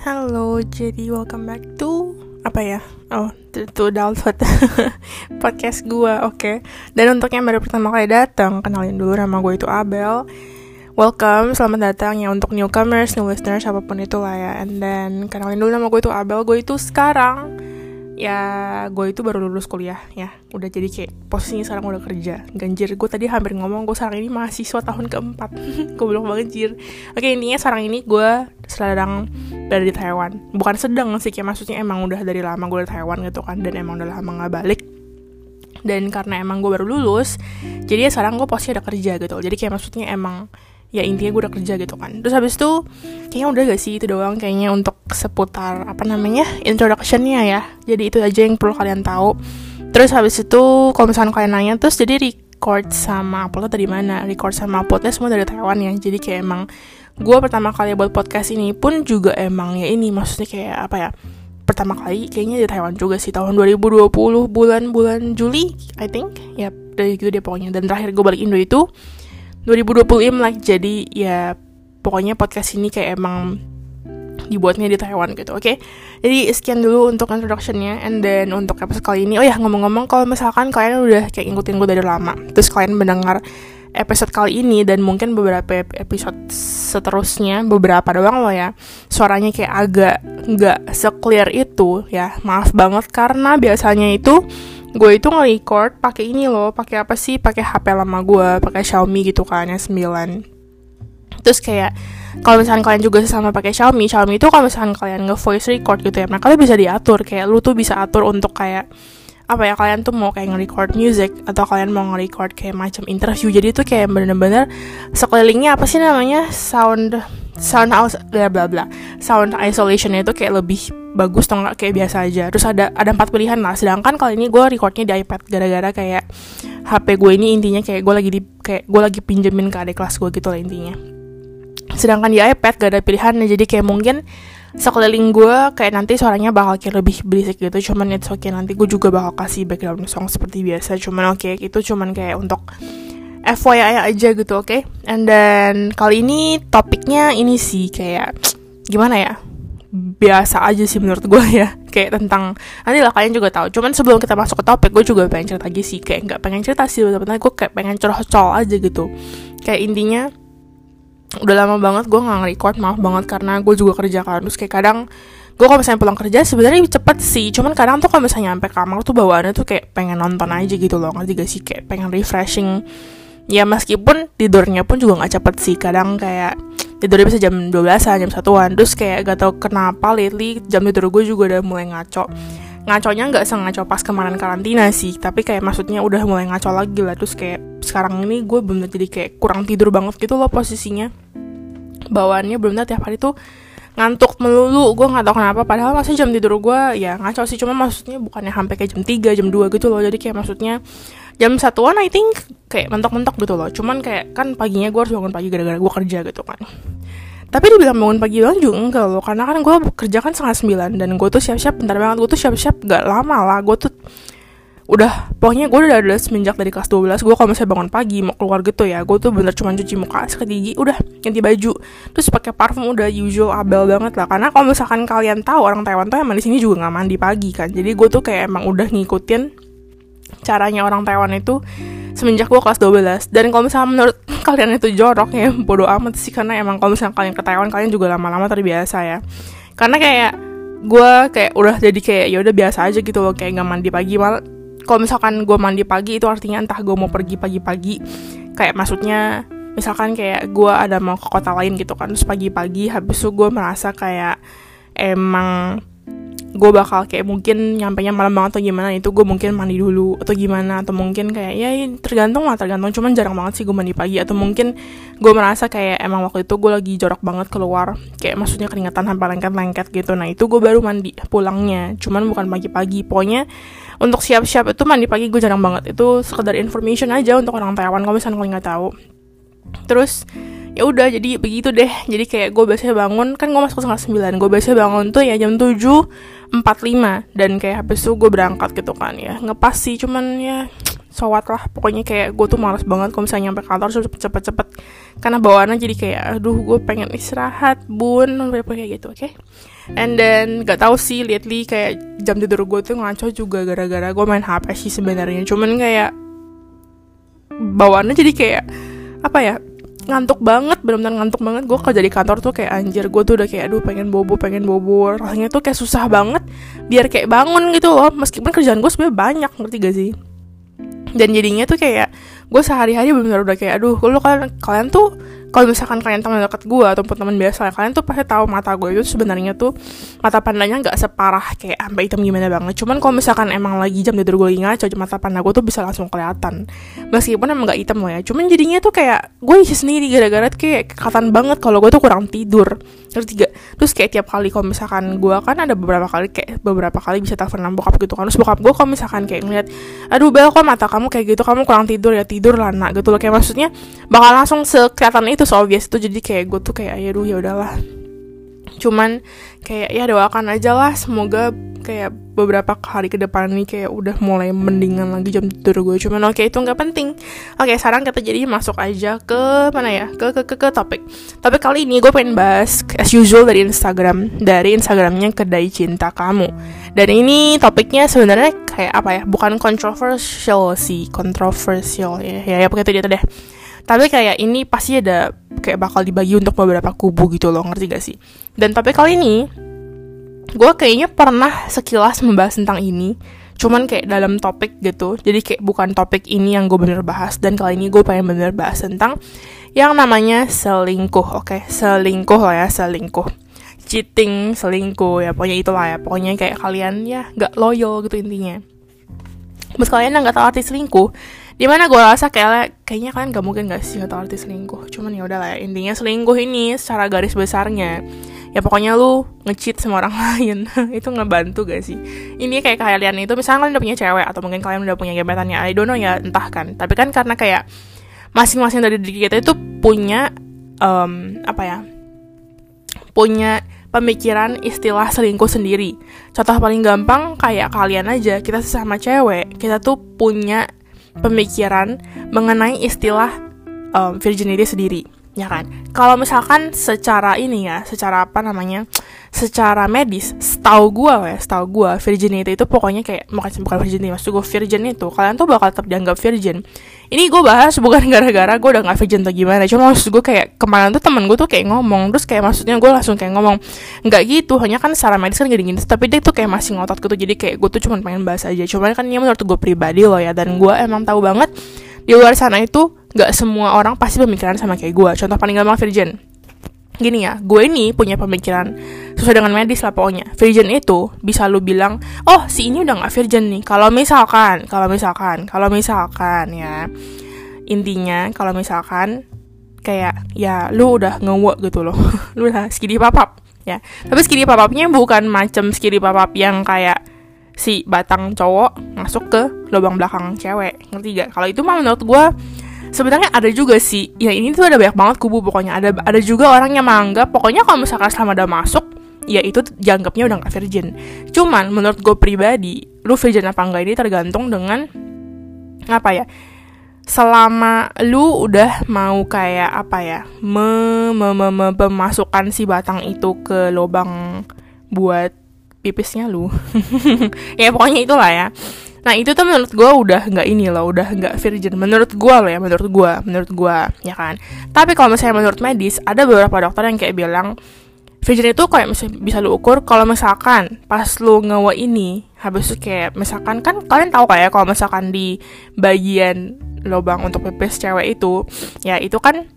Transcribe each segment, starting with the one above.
Halo, jadi welcome back to apa ya? Oh, to, to Dalford podcast gue, oke. Okay. Dan untuk yang baru pertama kali datang, kenalin dulu nama gue itu Abel. Welcome, selamat datang ya untuk newcomers, new listeners, apa pun itu lah ya. And then kenalin dulu nama gue itu Abel. Gue itu sekarang ya gue itu baru lulus kuliah ya. Udah jadi kayak posisinya sekarang udah kerja. Ganjir gue tadi hampir ngomong gue sekarang ini mahasiswa tahun keempat. Gue belum banget jir oke intinya sekarang ini gue sedang berada di Taiwan. Bukan sedang sih kayak maksudnya emang udah dari lama gue di Taiwan gitu kan dan emang udah lama nggak balik. Dan karena emang gue baru lulus jadi ya sekarang gue pasti ada kerja gitu. Jadi kayak maksudnya emang ya intinya gue udah kerja gitu kan. Terus habis itu kayaknya udah gak sih itu doang kayaknya untuk seputar apa namanya introductionnya ya. Jadi itu aja yang perlu kalian tahu. Terus habis itu kalau misalnya kalian nanya terus jadi record sama upload dari mana? Record sama uploadnya semua dari Taiwan ya. Jadi kayak emang gue pertama kali buat podcast ini pun juga emang ya ini maksudnya kayak apa ya pertama kali kayaknya di Taiwan juga sih tahun 2020 bulan-bulan Juli I think. Ya dari gitu deh pokoknya. Dan terakhir gue balik Indo itu 2020 Imlek jadi ya pokoknya podcast ini kayak emang dibuatnya di Taiwan gitu, oke? Okay? Jadi sekian dulu untuk introductionnya, and then untuk episode kali ini, oh ya ngomong-ngomong kalau misalkan kalian udah kayak ngikutin gue dari lama, terus kalian mendengar episode kali ini dan mungkin beberapa episode seterusnya beberapa doang loh ya suaranya kayak agak nggak seclear itu ya maaf banget karena biasanya itu gue itu nge-record pakai ini loh pakai apa sih? Pakai HP lama gue pakai Xiaomi gitu kan yang 9 terus kayak kalau misalnya kalian juga sama pakai Xiaomi Xiaomi itu kalau misalnya kalian nge voice record gitu ya nah kalian bisa diatur. Kayak lu tuh bisa atur untuk kayak apa ya kalian tuh mau kayak nge-record music atau kalian mau nge-record kayak macam interview. Jadi itu kayak bener-bener sekelilingnya apa sih namanya? Sound sound house bla bla bla. Sound isolation itu kayak lebih bagus atau enggak? Kayak biasa aja. Terus ada ada empat pilihan lah. Sedangkan kali ini gue recordnya di iPad gara-gara kayak HP gue ini intinya kayak gue lagi di kayak gue lagi pinjemin ke adik kelas gue gitu lah intinya. Sedangkan di iPad gak ada pilihannya. Jadi kayak mungkin sekeliling gue kayak nanti suaranya bakal kayak lebih berisik gitu. Cuman oke okay, nanti gue juga bakal kasih background song seperti biasa. Cuman oke okay, itu cuman kayak untuk FYI aja gitu, oke? Okay? And then kali ini topiknya ini sih kayak gimana ya? Biasa aja sih menurut gue ya, kayak tentang nanti lah kalian juga tahu. Cuman sebelum kita masuk ke topik, gue juga pengen cerita lagi sih, kayak nggak pengen cerita sih, sebenarnya gue kayak pengen curcol aja gitu. Kayak intinya udah lama banget gue nggak nge-record maaf banget karena gue juga kerja kan terus kayak kadang gue kalau misalnya pulang kerja sebenarnya cepet sih cuman kadang tuh kalau misalnya sampai kamar tuh bawaannya tuh kayak pengen nonton aja gitu loh ngerti gak sih kayak pengen refreshing ya meskipun tidurnya pun juga nggak cepet sih. Kadang kayak tidurnya bisa jam 12an jam satuan. Terus kayak gak tau kenapa lately jam tidur gue juga udah mulai ngaco. Ngaconya nggak sengaco pas kemarin karantina sih. Tapi kayak maksudnya udah mulai ngaco lagi lah. Terus kayak sekarang ini gue belum jadi kayak kurang tidur banget gitu loh posisinya. Bawaannya belum tiap hari tuh ngantuk melulu. Gue nggak tahu kenapa. Padahal masih jam tidur gue ya ngaco sih. Cuma maksudnya bukannya sampai kayak jam 3 jam 2 gitu loh. Jadi kayak maksudnya jam satuan I think kayak mentok-mentok gitu loh. Cuman kayak kan paginya gue harus bangun pagi gara-gara gue kerja gitu kan. Tapi dibilang bangun pagi banget juga enggak loh. Karena kan gue kerja kan setengah sembilan dan gue tuh siap-siap bentar banget gue tuh siap-siap gak lama lah. Gue tuh udah pokoknya gue udah ada semenjak dari kelas 12 gue kalau misalnya bangun pagi mau keluar gitu ya gue tuh bener cuma cuci muka sikat gigi udah ganti baju. Terus pakai parfum udah usual abel banget lah. Karena kalau misalkan kalian tahu orang Taiwan tuh emang di sini juga nggak mandi pagi kan. Jadi gue tuh kayak emang udah ngikutin caranya orang Taiwan itu semenjak gue kelas 12 dan kalau misalnya menurut kalian itu jorok ya bodoh amat sih karena emang kalau misalnya kalian ke Taiwan kalian juga lama-lama terbiasa ya. Karena kayak gue kayak udah jadi kayak ya udah biasa aja gitu loh kayak nggak mandi pagi. Mal kalau misalkan gue mandi pagi itu artinya entah gue mau pergi pagi-pagi kayak maksudnya misalkan kayak gue ada mau ke kota lain gitu kan terus pagi-pagi habis itu gue merasa kayak emang gue bakal kayak mungkin nyampe nya malam banget atau gimana itu gue mungkin mandi dulu atau gimana atau mungkin kayak ya tergantung lah tergantung. Cuman jarang banget sih gue mandi pagi atau mungkin gue merasa kayak emang waktu itu gue lagi jorok banget keluar kayak maksudnya keringetan sampai lengket-lengket gitu. Nah itu gue baru mandi pulangnya cuman bukan pagi-pagi. Pokoknya untuk siap-siap itu mandi pagi gue jarang banget. Itu sekedar information aja untuk orang Taiwan kalau misalnya kalian nggak tahu terus ya udah jadi begitu deh. Jadi kayak gue biasanya bangun kan gue masuk setengah sembilan. Gue biasanya bangun tuh ya jam tujuh empat lima. Dan kayak habis itu gue berangkat gitu kan ya. Ngepas sih cuman ya cowat lah. Pokoknya kayak gue tuh males banget kalau misalnya nyampe kantor cepet-cepet karena bawaannya jadi kayak aduh gue pengen istirahat bun. Kayak gitu oke? Okay? and then gak tau sih lately kayak jam tidur gue tuh ngaco juga gara-gara gue main hp sih sebenarnya. Cuman kayak bawaannya jadi kayak apa ya ngantuk banget benar-benar ngantuk banget. Gue kerja di kantor tuh kayak anjir gue tuh udah kayak aduh pengen bobo pengen bobo. Rasanya tuh kayak susah banget biar kayak bangun gitu loh. Meskipun kerjaan gue sebenarnya banyak ngerti gak sih? Dan jadinya tuh kayak gue sehari-hari benar-benar udah kayak aduh lo kalian kalian tuh kalau misalkan kalian teman dekat gue ataupun teman biasa kalian tuh pasti tahu mata gue itu sebenarnya tuh mata pandanya nggak separah kayak sampai hitam gimana banget. Cuman kalau misalkan emang lagi jam tidur gue lagi ngaco mata panda gue tuh bisa langsung kelihatan. Meskipun emang nggak hitam loh ya cuman jadinya tuh kayak gue isi sendiri gara-gara kayak kelihatan banget kalau gue tuh kurang tidur. Terus tiga terus kayak tiap kali kalau misalkan gue kan ada beberapa kali kayak beberapa kali bisa telepon bokap gitu kan. Terus bokap gue kalau misalkan kayak ngeliat aduh bel kok mata kamu kayak gitu? Kamu kurang tidur ya? Tidur lah nak gitu loh. Kayak maksudnya bakal langsung sekelihatan itu so obvious itu jadi kayak gue tuh kayak ya ya udahlah. Cuman kayak ya doakan aja lah semoga kayak beberapa hari ke depan nih kayak udah mulai mendingan lagi jam tidur gue cuman oke okay, itu nggak penting. Oke okay, sekarang kita jadi masuk aja ke mana ya ke ke ke, ke topik. Tapi kali ini gue pengen bahas as usual dari Instagram dari Instagramnya kedai cinta kamu. Dan ini topiknya sebenarnya kayak apa ya bukan controversial sih controversial ya ya, ya pokoknya itu dia deh tapi kayak ini pasti ada kayak bakal dibagi untuk beberapa kubu gitu loh ngerti gak sih? Dan tapi kali ini gue kayaknya pernah sekilas membahas tentang ini cuman kayak dalam topik gitu. Jadi kayak bukan topik ini yang gue bener bahas dan kali ini gue pengen bener bahas tentang yang namanya selingkuh oke? Okay? selingkuh lah ya selingkuh. Cheating selingkuh ya pokoknya itulah ya. Pokoknya kayak kalian ya nggak loyal gitu intinya. Mas kalian yang nggak tahu arti selingkuh di mana gue rasa kayak kayaknya kalian gak mungkin gak sih atau artis selingkuh. Cuman ya udahlah ya intinya selingkuh ini secara garis besarnya. Ya pokoknya lu ngecheat sama orang lain. Itu ngebantu gak sih? Ini kayak kalian itu misalnya kalian udah punya cewek atau mungkin kalian udah punya gebetannya I don't know ya entah kan. Tapi kan karena kayak masing-masing dari diri kita itu punya um, apa ya punya pemikiran istilah selingkuh sendiri. Contoh paling gampang kayak kalian aja, kita sesama cewek, kita tuh punya pemikiran mengenai istilah um, virginity sendiri ya kan? Kalau misalkan secara ini ya secara apa namanya secara medis setahu gue ya setahu gue virginity itu pokoknya kayak bukan bukan virginity maksud gue virgin itu kalian tuh bakal tetap dianggap virgin. Ini gue bahas bukan gara-gara gue udah gak virgin atau gimana cuma maksud gue kayak kemarin tuh temen gue tuh kayak ngomong terus kayak maksudnya gue langsung kayak ngomong nggak gitu hanya kan secara medis kan gini-gini tapi dia tuh kayak masih ngotot gitu jadi kayak gue tuh cuma pengen bahas aja cuman kan ini menurut gue pribadi loh ya dan gue emang tahu banget di luar sana itu gak semua orang pasti pemikiran sama kayak gue contoh paling gampang virgin gini ya, gue ini punya pemikiran sesuai dengan medis lah pokoknya. Virgin itu bisa lu bilang, oh si ini udah gak virgin nih. Kalau misalkan, kalau misalkan, kalau misalkan ya, intinya kalau misalkan kayak ya lu udah ngewek gitu loh, lu udah skidi papap ya. Tapi skidi papapnya bukan macam skidi papap yang kayak si batang cowok masuk ke lubang belakang cewek, ngerti gak? Kalau itu mah menurut gue sebenarnya ada juga sih. Ya ini tuh ada banyak banget kubu pokoknya. Ada ada juga orang yang menganggap pokoknya kalau misalkan selama udah masuk ya itu dianggapnya udah gak virgin. Cuman menurut gue pribadi lu virgin apa enggak ini tergantung dengan apa ya selama lu udah mau kayak apa ya me, me, me, me si batang itu ke lubang buat pipisnya lu. Ya pokoknya itulah ya Nah itu tuh menurut gue udah nggak ini loh, udah nggak virgin. Menurut gue loh ya, menurut gue, menurut gue, ya kan. Tapi kalau misalnya menurut medis, ada beberapa dokter yang kayak bilang virgin itu kayak bisa, bisa lu ukur kalau misalkan pas lu ngewa ini, habis itu kayak misalkan kan kalian tahu kayak kalau misalkan di bagian lubang untuk pipis cewek itu, ya itu kan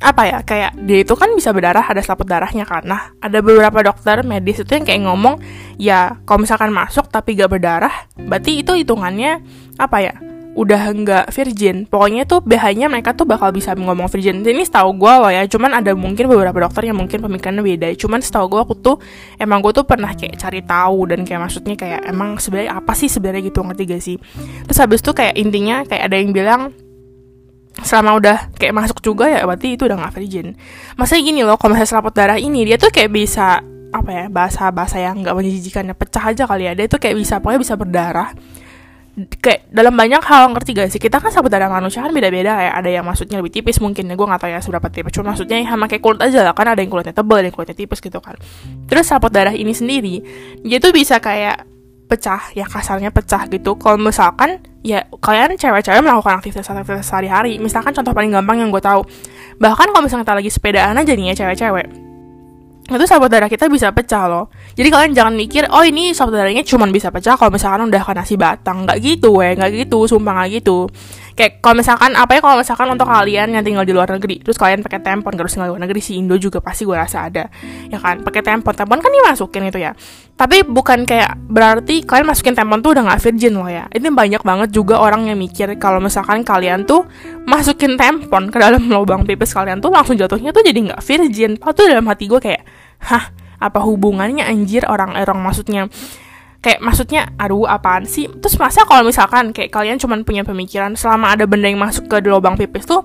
apa ya kayak dia itu kan bisa berdarah ada selaput darahnya kan. Nah ada beberapa dokter medis itu yang kayak ngomong ya kalau misalkan masuk tapi gak berdarah berarti itu hitungannya apa ya udah nggak virgin. Pokoknya tuh bahayanya mereka tuh bakal bisa ngomong virgin. Ini setahu gue loh ya cuman ada mungkin beberapa dokter yang mungkin pemikirannya beda cuman setahu gue aku tuh emang gue tuh pernah kayak cari tahu dan kayak maksudnya kayak emang sebenarnya apa sih sebenarnya gitu ngerti gak sih? Terus habis tuh kayak intinya kayak ada yang bilang selama udah kayak masuk juga ya berarti itu udah gak virgin. Masa gini loh kalau misalnya selaput darah ini dia tuh kayak bisa apa ya bahasa bahasa yang nggak menjijikan pecah aja kali ya. Dia tuh kayak bisa pokoknya bisa berdarah. Kayak dalam banyak hal ngerti gak sih? Kita kan sahabat darah manusia kan beda-beda ya. Ada yang maksudnya lebih tipis mungkin ya gue gak tahu ya seberapa tipis. Cuma maksudnya sama kayak kulit aja lah kan ada yang kulitnya tebal ada yang kulitnya tipis gitu kan. Terus sahabat darah ini sendiri dia tuh bisa kayak pecah ya kasarnya pecah gitu kalau misalkan ya kalian cewek-cewek melakukan aktivitas-aktivitas sehari-hari misalkan contoh paling gampang yang gue tahu bahkan kalau misalnya kita lagi sepedaan aja nih ya cewek-cewek itu sahabat darah kita bisa pecah loh. Jadi kalian jangan mikir, oh ini sahabat darahnya cuma bisa pecah kalau misalkan udah kena si batang. Nggak gitu, weh, nggak gitu, sumpah nggak gitu. Kayak kalau misalkan apa ya kalau misalkan untuk kalian yang tinggal di luar negeri, terus kalian pakai tempon, terus tinggal di luar negeri si Indo juga pasti gue rasa ada, ya kan? Pakai tempon, tempon kan dimasukin itu ya. Tapi bukan kayak berarti kalian masukin tempon tuh udah nggak virgin loh ya. Ini banyak banget juga orang yang mikir kalau misalkan kalian tuh masukin tempon ke dalam lubang pipis kalian tuh langsung jatuhnya tuh jadi nggak virgin. Padahal tuh dalam hati gue kayak hah apa hubungannya anjir orang orang maksudnya kayak maksudnya aduh apaan sih? Terus masa kalau misalkan kayak kalian cuma punya pemikiran selama ada benda yang masuk ke lubang pipis tuh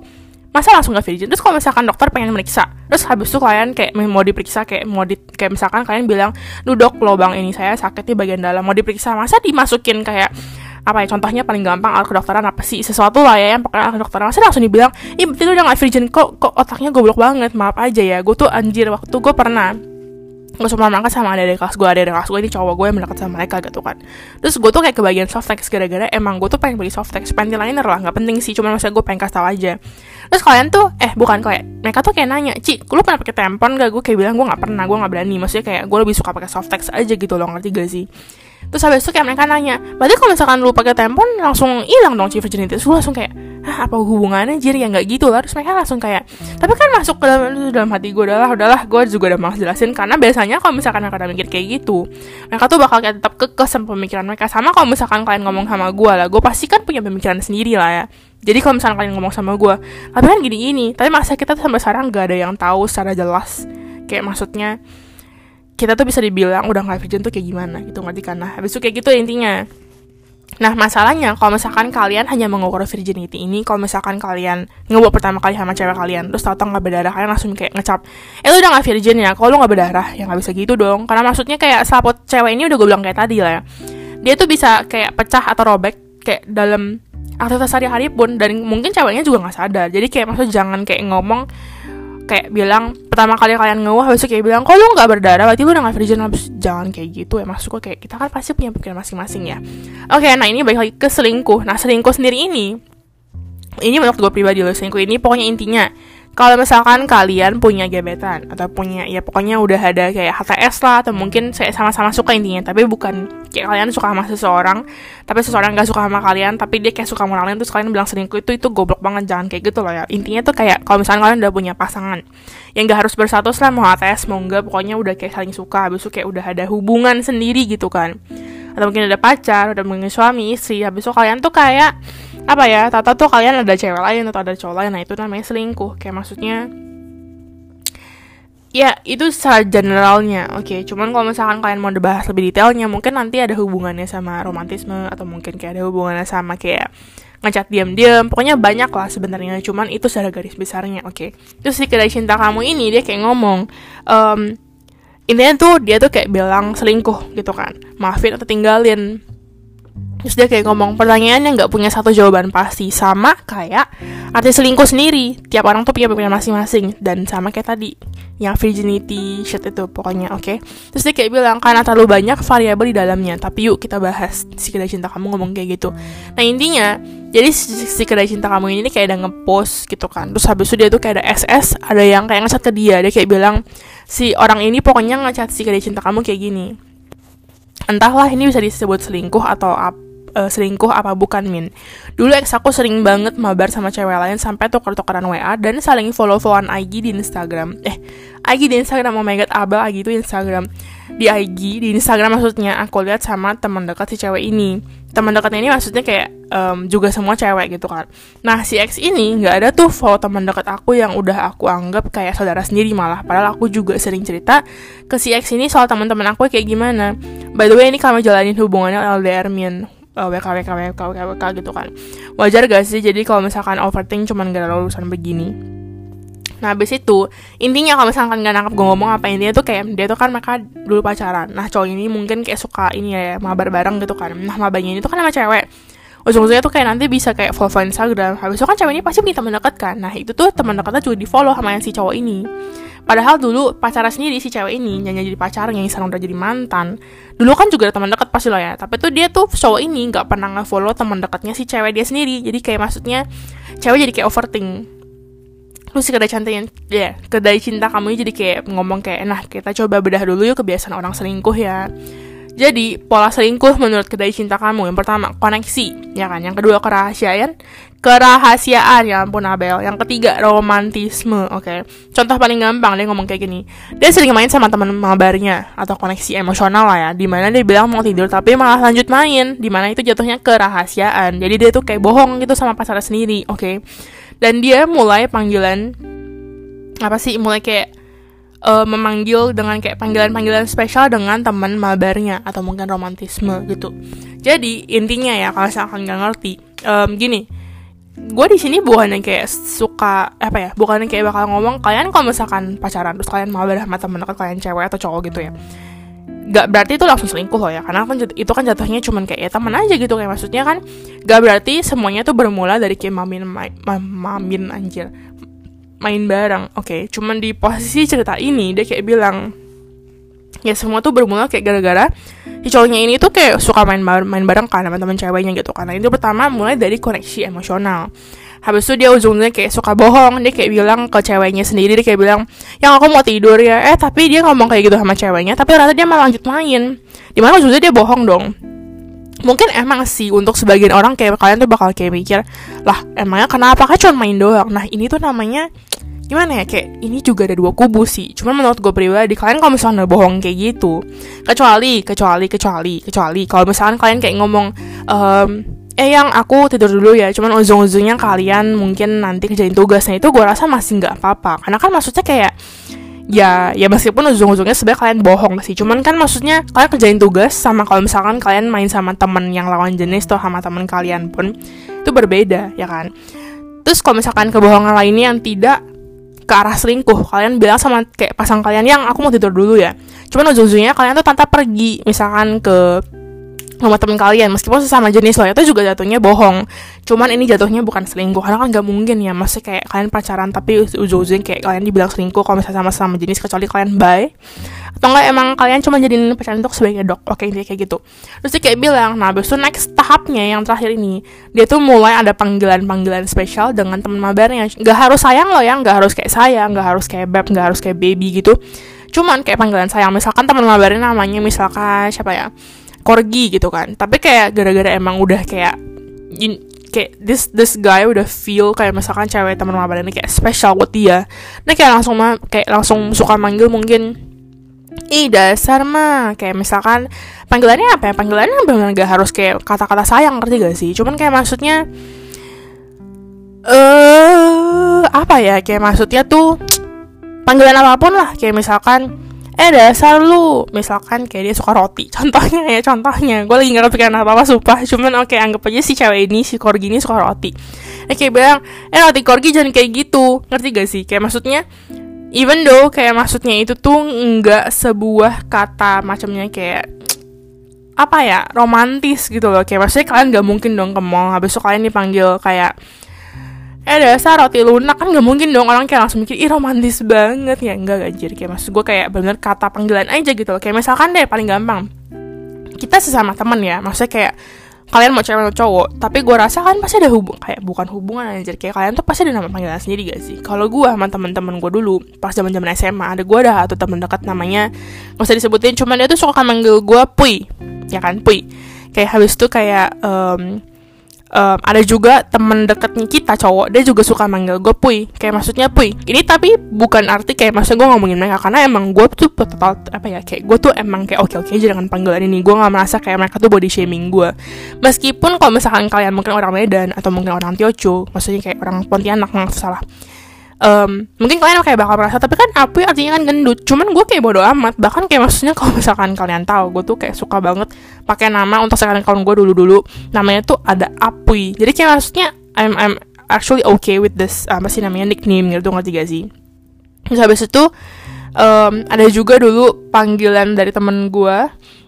masa langsung gak virgin? Terus kalau misalkan dokter pengen meriksa terus habis itu kalian kayak mau diperiksa kayak mau di kayak misalkan kalian bilang duduk lubang ini saya sakit di bagian dalam mau diperiksa. Masa dimasukin kayak apa ya contohnya paling gampang alat kedokteran apa sih? Sesuatu lah ya yang pakai alat kedokteran. Masa langsung dibilang ih berarti lu udah gak virgin kok kok otaknya goblok banget? Maaf aja ya gue tuh anjir waktu gue pernah gue cuma makan sama ada di kelas gue ada di kelas gue ini cowok gue yang mendekat sama mereka gitu kan. Terus gue tuh kayak kebagian softtext gara-gara emang gue tuh pengen beli softtext panty liner lah nggak penting sih cuma maksudnya gue pengen kasih tau aja. Terus kalian tuh eh bukan kayak mereka tuh kayak nanya Ci lu pernah pakai tampon gak gue kayak bilang gue nggak pernah gue nggak berani. Maksudnya kayak gue lebih suka pakai softtext aja gitu loh ngerti gak sih terus habis itu kayak mereka nanya berarti kalau misalkan lu pakai tampon langsung hilang dong civ virginity? Terus gue langsung kayak Hah, apa hubungannya jir? Ya nggak gitu lah. Terus mereka langsung kayak tapi kan masuk ke dalam dalam hati gue udahlah udahlah gue juga udah malas jelasin. Karena biasanya kalau misalkan mereka mikir kayak gitu mereka tuh bakal kayak tetap kekeh sama pemikiran mereka. Sama kalau misalkan kalian ngomong sama gue lah gue pasti kan punya pemikiran sendiri lah ya. Jadi kalau misalkan kalian ngomong sama gue tapi kan gini gini tapi masa kita tuh sampai sekarang gak ada yang tahu secara jelas. Kayak maksudnya kita tuh bisa dibilang udah nggak virgin tuh kayak gimana gitu ngerti kan? Nah habis itu kayak gitu intinya. Nah masalahnya kalau misalkan kalian hanya mengukur virginity ini Kalau misalkan kalian ngebuat pertama kali sama cewek kalian Terus tau-tau gak berdarah kalian langsung kayak ngecap Eh lu udah gak virgin ya? Kalau lu gak berdarah? Ya gak bisa gitu dong. Karena maksudnya kayak selaput cewek ini udah gue bilang kayak tadi lah ya. Dia tuh bisa kayak pecah atau robek Kayak dalam aktivitas sehari-hari pun Dan mungkin ceweknya juga gak sadar. Jadi kayak maksudnya jangan kayak ngomong kayak bilang pertama kali kalian ngewah besok kayak bilang kok lu nggak berdarah? Berarti lu udah gak virgin habis jangan kayak gitu ya. Maksudku kayak kita kan pasti punya pikiran masing-masing ya. Oke okay, nah ini balik lagi ke selingkuh. Nah selingkuh sendiri ini ini menurut gue pribadi loh selingkuh ini pokoknya intinya kalau misalkan kalian punya gebetan atau punya ya pokoknya udah ada kayak HTS lah atau mungkin saya sama-sama suka intinya tapi bukan kayak kalian suka sama seseorang tapi seseorang gak suka sama kalian tapi dia kayak suka sama lain terus kalian bilang selingkuh itu itu goblok banget jangan kayak gitu loh ya. Intinya tuh kayak kalau misalkan kalian udah punya pasangan yang gak harus bersatu lah mau HTS mau enggak pokoknya udah kayak saling suka habis itu kayak udah ada hubungan sendiri gitu kan. Atau mungkin ada pacar udah mungkin suami istri habis itu kalian tuh kayak apa ya tata tuh kalian ada cewek lain atau ada cowok lain nah itu namanya selingkuh kayak maksudnya ya itu secara generalnya oke okay. cuman kalau misalkan kalian mau dibahas lebih detailnya mungkin nanti ada hubungannya sama romantisme atau mungkin kayak ada hubungannya sama kayak ngecat diam-diam pokoknya banyak lah sebenarnya cuman itu secara garis besarnya oke okay. terus si kedai cinta kamu ini dia kayak ngomong um, intinya tuh dia tuh kayak bilang selingkuh gitu kan maafin atau tinggalin Terus dia kayak ngomong pertanyaan yang nggak punya satu jawaban pasti sama kayak arti selingkuh sendiri. Tiap orang tuh punya pemikiran masing-masing dan sama kayak tadi yang virginity shit itu pokoknya oke. Okay? Terus dia kayak bilang karena terlalu banyak variabel di dalamnya. Tapi yuk kita bahas si kedai cinta kamu ngomong kayak gitu. Nah intinya jadi si, si kedai cinta kamu ini kayak ada ngepost gitu kan. Terus habis itu dia tuh kayak ada SS, ada yang kayak ngecat ke dia. Dia kayak bilang si orang ini pokoknya ngecat si kedai cinta kamu kayak gini entahlah ini bisa disebut selingkuh atau apa uh, selingkuh apa bukan Min. Dulu ex aku sering banget mabar sama cewek lain sampai tuker-tukeran WA dan saling follow-followan IG di Instagram. Eh, IG di Instagram, oh my god, Abel IG itu Instagram. Di IG, di Instagram maksudnya aku lihat sama teman dekat si cewek ini. Teman dekatnya ini maksudnya kayak um, juga semua cewek gitu kan. Nah, si ex ini nggak ada tuh follow teman dekat aku yang udah aku anggap kayak saudara sendiri malah. Padahal aku juga sering cerita ke si ex ini soal teman-teman aku kayak gimana. By the way, ini kami jalanin hubungannya LDR Min uh, WK WK WK WK WK gitu kan. Wajar gak sih? Jadi kalau misalkan overthink cuman gara urusan begini. Nah habis itu intinya kalau misalkan gak nangkep gue ngomong apa intinya tuh kayak dia tuh kan mereka dulu pacaran. Nah cowok ini mungkin kayak suka ini ya mabar bareng gitu kan. Nah mabarnya ini tuh kan sama cewek. Ujung-ujungnya tuh kayak nanti bisa kayak follow Instagram. Habis itu kan cewek ini pasti punya teman dekat kan. Nah itu tuh teman dekatnya juga di follow sama yang si cowok ini Padahal dulu pacarnya sendiri si cewek ini nyanyi jadi pacarnya yang sekarang udah jadi mantan. Dulu kan juga ada teman dekat pasti lo ya. Tapi tuh dia tuh cowok ini nggak pernah nge-follow teman dekatnya si cewek dia sendiri. Jadi kayak maksudnya cewek jadi kayak overthink. Lu si kedai cantiknya, ya yeah, kedai cinta kamu jadi kayak ngomong kayak, nah kita coba bedah dulu yuk kebiasaan orang selingkuh ya. Jadi, pola selingkuh menurut kedai cinta kamu yang pertama koneksi, ya kan? Yang kedua kerahasiaan, kerahasiaan ya ampun Abel. Yang ketiga romantisme, oke. Okay? Contoh paling gampang dia ngomong kayak gini. Dia sering main sama teman mabarnya atau koneksi emosional lah ya, di mana dia bilang mau tidur tapi malah lanjut main, di mana itu jatuhnya kerahasiaan. Jadi dia tuh kayak bohong gitu sama pacarnya sendiri, oke. Okay? Dan dia mulai panggilan apa sih? Mulai kayak uh, memanggil dengan kayak panggilan-panggilan spesial dengan teman mabarnya atau mungkin romantisme gitu. Jadi intinya ya kalau misalkan nggak ngerti, um, gini, gue di sini bukan yang kayak suka apa ya, bukan yang kayak bakal ngomong kalian kalau misalkan pacaran terus kalian mabar sama temen dekat kalian cewek atau cowok gitu ya. Gak berarti itu langsung selingkuh loh ya Karena kan itu kan jatuhnya cuman kayak ya teman aja gitu Kayak maksudnya kan Gak berarti semuanya tuh bermula dari kayak mamin, mamin anjir main bareng oke okay. cuman di posisi cerita ini dia kayak bilang ya semua tuh bermula kayak gara-gara si cowoknya ini tuh kayak suka main main bareng kan sama teman ceweknya gitu karena itu pertama mulai dari koneksi emosional. Habis itu dia ujungnya kayak suka bohong dia kayak bilang ke ceweknya sendiri dia kayak bilang yang aku mau tidur ya. Eh tapi dia ngomong kayak gitu sama ceweknya tapi ternyata dia malah lanjut main. Di mana ujungnya dia bohong dong. Mungkin emang sih untuk sebagian orang kayak kalian tuh bakal kayak mikir lah emangnya kenapa? Kan cuma main doang. Nah ini tuh namanya gimana ya kayak ini juga ada dua kubu sih. Cuman menurut gue pribadi kalian kalau misalnya bohong kayak gitu kecuali kecuali kecuali kecuali. Kalau misalnya kalian kayak ngomong um, eh yang aku tidur dulu ya. Cuman ujung-ujungnya kalian mungkin nanti kerjain tugasnya itu gue rasa masih nggak apa-apa. Karena kan maksudnya kayak ya ya meskipun ujung-ujungnya sebenarnya kalian bohong sih. Cuman kan maksudnya kalian kerjain tugas sama kalau misalkan kalian main sama temen yang lawan jenis atau sama temen kalian pun itu berbeda ya kan? Terus kalau misalkan kebohongan lainnya yang tidak ke arah selingkuh. Kalian bilang sama kayak pasang kalian yang aku mau tidur dulu ya. Cuman ujung-ujungnya kalian tuh tanpa pergi. Misalkan ke sama temen kalian. Meskipun sesama jenis loh itu juga jatuhnya bohong. Cuman ini jatuhnya bukan selingkuh karena kan gak mungkin ya. Masih kayak kalian pacaran tapi ujung-ujungnya kayak kalian dibilang selingkuh kalau misalnya sama sama jenis kecuali kalian bye atau enggak emang kalian cuma jadiin pacaran untuk sebagai dok. Oke intinya kayak gitu. Terus dia kayak bilang nah besok next tahapnya yang terakhir ini dia tuh mulai ada panggilan-panggilan spesial dengan teman mabarnya. Nggak harus sayang loh ya nggak harus kayak sayang nggak harus kayak beb nggak harus kayak baby gitu. Cuman kayak panggilan sayang. Misalkan teman mabarnya namanya misalkan siapa ya corgi gitu kan. Tapi kayak gara-gara emang udah kayak in, kayak this this guy udah feel kayak misalkan cewek teman mabar ini kayak special buat dia. Nah kayak langsung mah kayak langsung suka manggil mungkin Ih dasar mah. Kayak misalkan panggilannya apa ya? Panggilannya benar gak harus kayak kata-kata sayang ngerti gak sih? Cuman kayak maksudnya eh uh, apa ya? Kayak maksudnya tuh panggilan apa pun lah. Kayak misalkan eh dasar lu. Misalkan kayak dia suka roti. Contohnya ya contohnya. Gue lagi nggak kepikiran apa apa sumpah. Cuman oke okay, anggap aja si cewek ini si korgi ini suka roti. Eh kayak bilang eh roti korgi jangan kayak gitu. Ngerti gak sih? Kayak maksudnya even though kayak maksudnya itu tuh nggak sebuah kata macamnya kayak apa ya romantis gitu loh. Kayak maksudnya kalian gak mungkin dong ke mall. Habis itu kalian dipanggil kayak eh dasar roti lunak. Kan gak mungkin dong orang kayak langsung mikir ih romantis banget. Ya enggak anjir kayak maksud gue kayak bener kata panggilan aja gitu loh. Kayak misalkan deh paling gampang. Kita sesama temen ya maksudnya kayak kalian mau cewek atau cowok tapi gue rasa kan pasti ada hubung kayak bukan hubungan anjir. Kayak kalian tuh pasti ada nama panggilan sendiri gak sih? Kalau gue sama temen-temen gue dulu pas zaman zaman SMA ada gue ada satu temen dekat namanya gak usah disebutin cuman dia tuh suka manggil gue Pui. Ya kan Pui. Kayak habis tuh kayak um, um, ada juga temen deketnya kita cowok. Dia juga suka manggil gue puy. Kayak maksudnya puy. Ini tapi bukan arti kayak maksudnya gue ngomongin mereka. Karena emang gue tuh total apa ya kayak gue tuh emang kayak oke oke aja dengan panggilan ini. Gue nggak merasa kayak mereka tuh body shaming gue. Meskipun kalau misalkan kalian mungkin orang Medan atau mungkin orang Tiocho maksudnya kayak orang Pontianak maaf salah um, mungkin kalian kayak bakal merasa tapi kan api artinya kan gendut. Cuman gue kayak bodo amat. Bahkan kayak maksudnya kalau misalkan kalian tahu gue tuh kayak suka banget pakai nama untuk sekarang kalau gue dulu dulu namanya tuh ada api jadi kayak maksudnya I'm I'm actually okay with this apa sih namanya nickname gitu ngerti gak sih? Terus habis itu um, ada juga dulu panggilan dari temen gue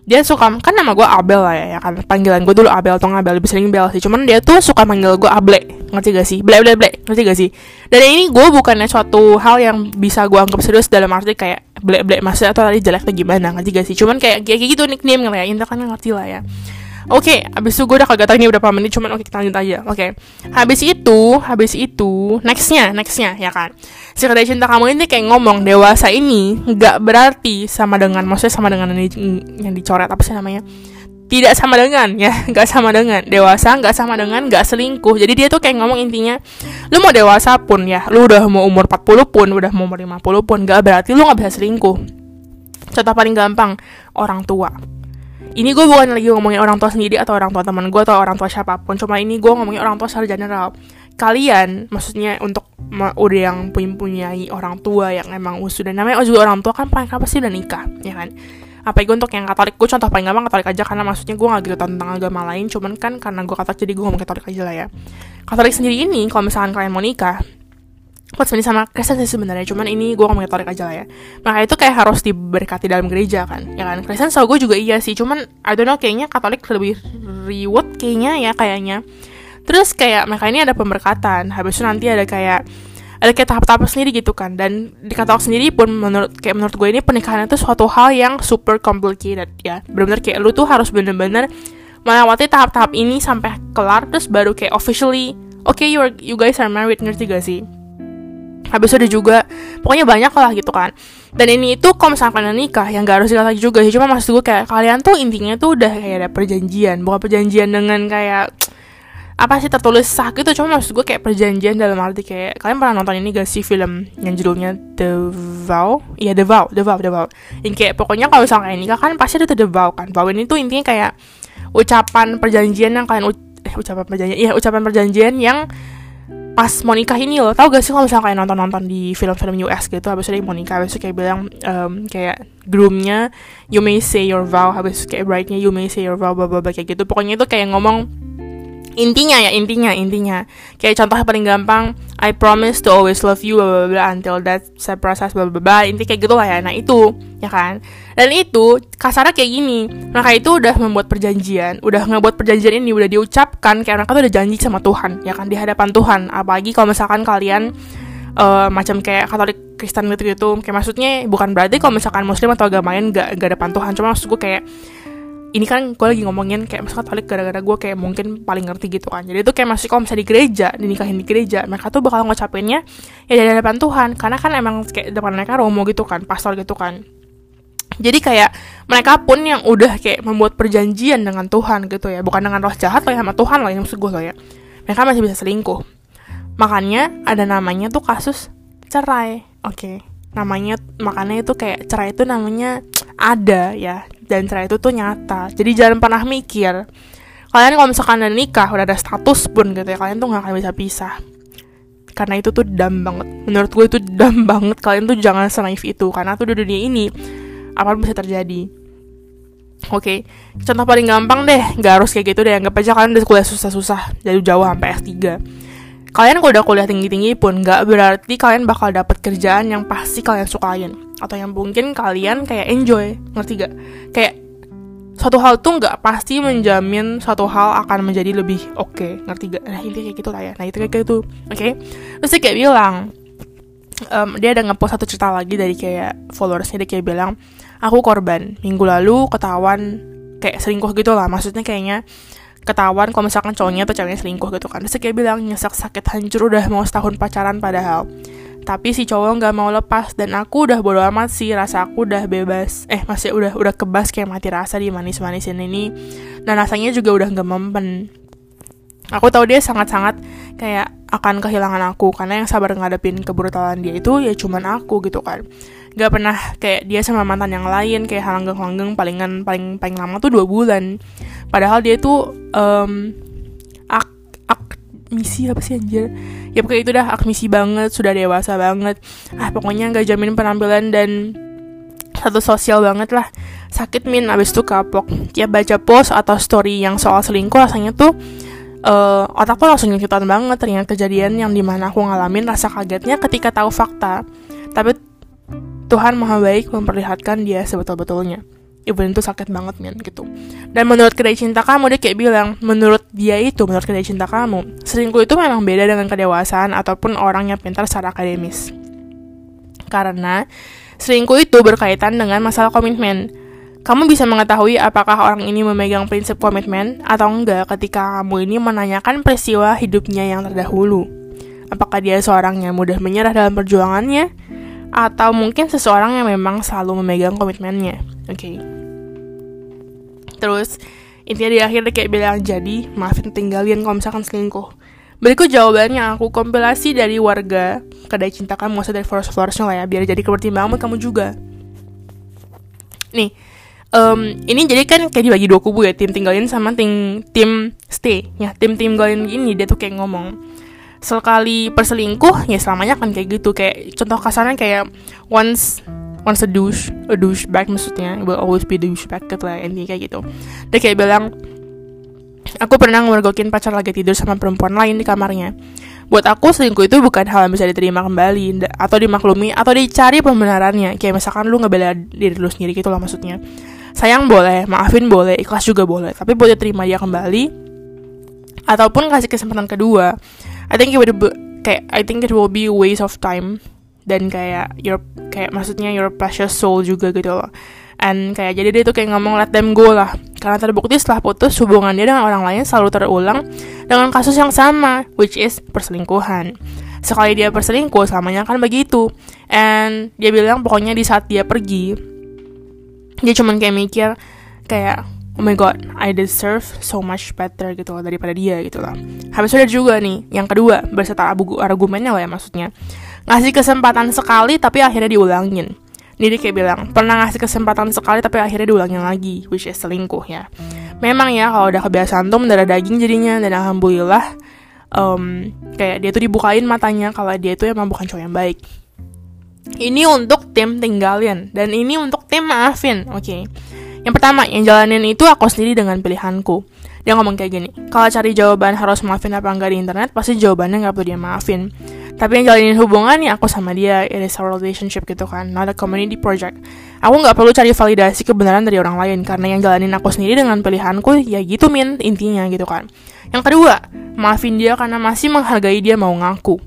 dia suka kan nama gue Abel lah ya, ya kan? Panggilan gue dulu Abel atau Abel lebih sering Bel sih. Cuman dia tuh suka manggil gue Able. Ngerti gak sih? Ble ble ble. Ngerti gak sih? Dan ini gue bukannya suatu hal yang bisa gue anggap serius dalam arti kayak ble ble maksudnya atau tadi jelek atau gimana? Ngerti gak sih? Cuman kayak kayak gitu nickname lah ya intinya kan ngerti lah ya Oke, okay, habis itu gue udah kagak tahu ini berapa menit, cuman oke okay, kita lanjut aja. Oke, okay. habis itu, habis itu, nextnya, nextnya, ya kan. Si kedai cinta kamu ini kayak ngomong dewasa ini nggak berarti sama dengan, maksudnya sama dengan yang, yang dicoret apa sih namanya? Tidak sama dengan, ya, nggak sama dengan dewasa, nggak sama dengan nggak selingkuh. Jadi dia tuh kayak ngomong intinya, lu mau dewasa pun ya, lu udah mau umur 40 pun, udah mau umur 50 pun, nggak berarti lu nggak bisa selingkuh. Contoh paling gampang, orang tua ini gue bukan lagi ngomongin orang tua sendiri atau orang tua teman gue atau orang tua siapa pun cuma ini gue ngomongin orang tua secara general. Kalian maksudnya untuk udah yang punya orang tua yang emang sudah namanya oh juga orang tua kan paling pasti udah nikah ya kan? Apa itu untuk yang katolik? Gue contoh paling gampang katolik aja karena maksudnya gue gak gitu tentang agama lain cuman kan karena gue katolik jadi gue ngomong katolik aja lah ya. Katolik sendiri ini kalau misalkan kalian mau nikah Sebenarnya sama Kristen sih sebenarnya cuman ini gue ngomongin Katolik aja lah ya. Maka itu kayak harus diberkati dalam gereja kan ya kan? Kristen so gue juga iya sih cuman I don't know kayaknya Katolik lebih reward kayaknya ya kayaknya. Terus kayak mereka ini ada pemberkatan habis itu nanti ada kayak ada kayak tahap-tahap sendiri gitu kan. Dan di Katolik sendiri pun menurut kayak menurut gue ini pernikahan itu suatu hal yang super complicated ya. Benar-benar kayak lu tuh harus bener-bener melewati tahap-tahap ini sampai kelar terus baru kayak officially oke okay, you you guys are married ngerti gak sih habis itu juga pokoknya banyak lah gitu kan. Dan ini itu kalau misalkan kalian nikah yang gak harus dikatakan juga sih. Cuma maksud gue kayak kalian tuh intinya tuh udah kayak ada perjanjian. Bukan perjanjian dengan kayak apa sih tertulis sah gitu. Cuma maksud gue kayak perjanjian dalam arti kayak kalian pernah nonton ini gak sih film yang judulnya The Vow? Iya The Vow The Vow The Vow. Yang kayak pokoknya kalau misalkan kalian nikah kan pasti ada The Vow kan. Vow ini tuh intinya kayak ucapan perjanjian yang kalian eh ucapan perjanjian iya ucapan perjanjian yang pas mau nikah ini loh. Tau gak sih kalau misalnya kayak nonton-nonton di film-film US gitu habis itu mau nikah habis itu kayak bilang um, kayak groomnya you may say your vow habis itu kayak bride-nya you may say your vow blah blah kayak gitu. Pokoknya itu kayak ngomong intinya ya intinya intinya. Kayak contohnya paling gampang I promise to always love you blah blah blah until that saya process blah blah blah inti kayak gitu lah ya. Nah itu ya kan? Dan itu kasarnya kayak gini. Mereka itu udah membuat perjanjian. Udah ngebuat perjanjian ini udah diucapkan. Kayak mereka tuh udah janji sama Tuhan ya kan? Di hadapan Tuhan. Apalagi kalau misalkan kalian uh, macam kayak Katolik Kristen gitu gitu kayak maksudnya bukan berarti kalau misalkan Muslim atau agama lain gak, gak depan Tuhan. Cuma maksud gue kayak ini kan gue lagi ngomongin kayak misalkan Katolik gara-gara gue kayak mungkin paling ngerti gitu kan. Jadi itu kayak masih kalau misalnya di gereja dinikahin di gereja mereka tuh bakal ngucapinnya ya di hadapan Tuhan. Karena kan emang kayak depan mereka romo gitu kan pastor gitu kan. Jadi kayak mereka pun yang udah kayak membuat perjanjian dengan Tuhan gitu ya. Bukan dengan roh jahat lah ya sama Tuhan lah yang maksud gue loh ya. Mereka masih bisa selingkuh. Makanya ada namanya tuh kasus cerai. Oke. Okay. namanya makanya itu kayak cerai itu namanya ada ya dan cerai itu tuh nyata jadi jangan pernah mikir kalian kalau misalkan udah nikah udah ada status pun gitu ya kalian tuh nggak akan bisa pisah karena itu tuh dam banget menurut gue itu dam banget kalian tuh jangan senaif itu karena tuh di dunia ini apa bisa terjadi Oke, okay. contoh paling gampang deh, nggak harus kayak gitu deh. Anggap aja kalian udah kuliah susah-susah dari jauh sampai S3. Kalian kalau udah kuliah tinggi-tinggi pun nggak berarti kalian bakal dapet kerjaan yang pasti kalian sukain. Atau yang mungkin kalian kayak enjoy ngerti gak kayak satu hal tuh nggak pasti menjamin satu hal akan menjadi lebih oke okay, ngerti gak nah ini kayak gitu lah ya. Nah itu kayak gitu oke? Okay? terus dia kayak bilang um, dia ada ngepost satu cerita lagi dari kayak followersnya dia kayak bilang aku korban minggu lalu ketahuan kayak selingkuh gitu lah maksudnya kayaknya ketahuan kalau misalkan cowoknya atau ceweknya selingkuh gitu kan. Terus kayak bilang nyesek sakit hancur udah mau setahun pacaran padahal. Tapi si cowok nggak mau lepas dan aku udah bodo amat sih rasa aku udah bebas. Eh masih udah udah kebas kayak mati rasa di manis-manisin ini. Dan rasanya juga udah nggak mempen aku tahu dia sangat-sangat kayak akan kehilangan aku karena yang sabar ngadepin kebrutalan dia itu ya cuman aku gitu kan. Gak pernah kayak dia sama mantan yang lain kayak halanggang-halanggang palingan paling paling lama tuh dua bulan padahal dia tuh um, ak ak misi apa sih anjir? Ya pokoknya itu dah akmisi banget sudah dewasa banget. Ah pokoknya nggak jamin penampilan dan satu sosial banget lah. Sakit min. Abis itu kapok. Ya baca post atau story yang soal selingkuh rasanya tuh uh, otakku langsung nyakitan banget. Ternyata kejadian yang di mana aku ngalamin rasa kagetnya ketika tahu fakta. Tapi Tuhan maha baik memperlihatkan dia sebetul-betulnya even itu sakit banget men gitu dan menurut kedai cinta kamu dia kayak bilang menurut dia itu menurut kedai cinta kamu selingkuh itu memang beda dengan kedewasaan ataupun orang yang pintar secara akademis karena selingkuh itu berkaitan dengan masalah komitmen kamu bisa mengetahui apakah orang ini memegang prinsip komitmen atau enggak ketika kamu ini menanyakan peristiwa hidupnya yang terdahulu. Apakah dia seorang yang mudah menyerah dalam perjuangannya, atau mungkin seseorang yang memang selalu memegang komitmennya. Oke. Okay. Terus intinya di akhir kayak bilang jadi maafin tinggalin kalau misalkan selingkuh. Berikut jawabannya aku kompilasi dari warga kedai cinta kamu, maksudnya dari Flores lah ya, biar jadi kepertimbangan buat kamu juga. Nih, um, ini jadi kan kayak dibagi dua kubu ya, tim tinggalin sama tim tim stay. Ya, tim tinggalin gini dia tuh kayak ngomong sekali perselingkuh ya selamanya kan kayak gitu kayak contoh kasarnya kayak once once a douche a douche bag maksudnya will always be a douche bag gitu lah intinya kayak gitu. Dia kayak bilang aku pernah ngemergokin pacar lagi tidur sama perempuan lain di kamarnya. Buat aku selingkuh itu bukan hal yang bisa diterima kembali atau dimaklumi atau dicari pembenarannya. Kayak misalkan lu ngebela diri lu sendiri gitu lah maksudnya. Sayang boleh maafin boleh ikhlas juga boleh tapi buat diterima dia kembali ataupun kasih kesempatan kedua. I think it would be, kayak I think it will be a waste of time dan kayak your kayak maksudnya your precious soul juga gitu loh and kayak jadi dia tuh kayak ngomong let them go lah karena terbukti setelah putus hubungan dia dengan orang lain selalu terulang dengan kasus yang sama which is perselingkuhan sekali dia berselingkuh selamanya kan begitu and dia bilang pokoknya di saat dia pergi dia cuman kayak mikir kayak oh my god, I deserve so much better gitu loh daripada dia gitu loh. Habis udah juga nih, yang kedua, berserta argumennya lah ya maksudnya. Ngasih kesempatan sekali tapi akhirnya diulangin. Dia kayak bilang, pernah ngasih kesempatan sekali tapi akhirnya diulangin lagi, which is selingkuh ya. Memang ya kalau udah kebiasaan tuh mendarah daging jadinya, dan alhamdulillah um, kayak dia tuh dibukain matanya kalau dia tuh emang bukan cowok yang baik. Ini untuk tim tinggalin, dan ini untuk tim maafin, oke. Okay yang pertama, yang jalanin itu aku sendiri dengan pilihanku. Dia ngomong kayak gini, kalau cari jawaban harus maafin apa enggak di internet, pasti jawabannya nggak perlu dia maafin. Tapi yang jalanin hubungan ya aku sama dia, it is a relationship gitu kan, not a community project. Aku nggak perlu cari validasi kebenaran dari orang lain, karena yang jalanin aku sendiri dengan pilihanku, ya gitu min, intinya gitu kan. Yang kedua, maafin dia karena masih menghargai dia mau ngaku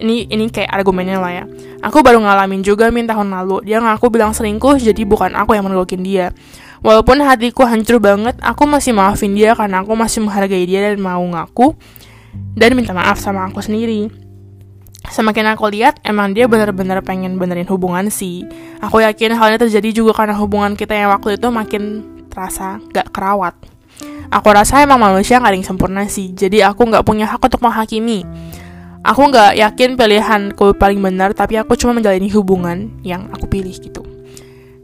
ini ini kayak argumennya lah ya. Aku baru ngalamin juga min tahun lalu. Dia ngaku bilang selingkuh, jadi bukan aku yang mergokin dia. Walaupun hatiku hancur banget, aku masih maafin dia karena aku masih menghargai dia dan mau ngaku dan minta maaf sama aku sendiri. Semakin aku lihat, emang dia benar-benar pengen benerin hubungan sih. Aku yakin halnya terjadi juga karena hubungan kita yang waktu itu makin terasa gak kerawat. Aku rasa emang manusia gak ada yang sempurna sih, jadi aku gak punya hak untuk menghakimi. Aku gak yakin pilihanku paling benar, tapi aku cuma menjalani hubungan yang aku pilih gitu.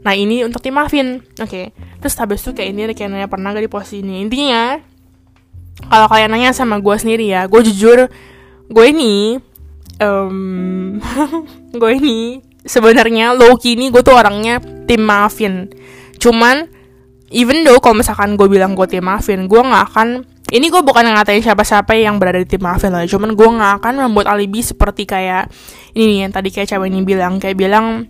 Nah ini untuk tim Muffin, oke. Okay. Terus habis itu kayak ini kayak nanya pernah gak di posisi ini. Intinya, kalau kalian nanya sama gue sendiri ya, gue jujur, gue ini, um, gue ini sebenarnya low key ini gue tuh orangnya tim Muffin. Cuman, even though kalau misalkan gue bilang gue tim Muffin, gue nggak akan ini gue bukan ngatain siapa-siapa yang berada di tim Muffin loh, cuman gue nggak akan membuat alibi seperti kayak ini nih yang tadi kayak cewek ini bilang, kayak bilang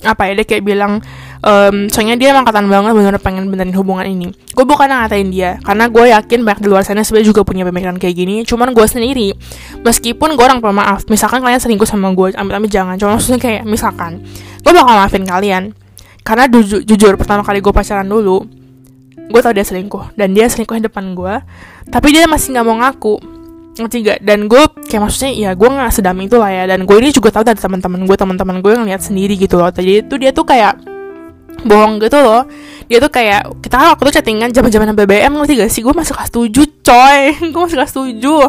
apa ya dia kayak bilang um, soalnya dia emang katan banget bener pengen benerin hubungan ini. Gue bukan ngatain dia karena gue yakin banyak di luar sana sebenarnya juga punya pemikiran kayak gini. Cuman gue sendiri meskipun gue orang pemaaf misalkan kalian selingkuh sama gue amit-amit jangan cuma maksudnya kayak misalkan gue bakal maafin kalian. Karena ju jujur pertama kali gue pacaran dulu gue tau dia selingkuh dan dia selingkuh di depan gue tapi dia masih nggak mau ngaku. Ngerti gak dan gue kayak maksudnya ya gue nggak sedam itu lah ya dan gue ini juga tahu dari teman-teman gue teman-teman gue yang lihat sendiri gitu loh. Jadi itu dia tuh kayak bohong gitu loh. Dia tuh kayak kita kan waktu itu chattingan zaman zaman BBM ngerti gak sih? Gue masih kelas tujuh coy. Gue masih kelas tujuh.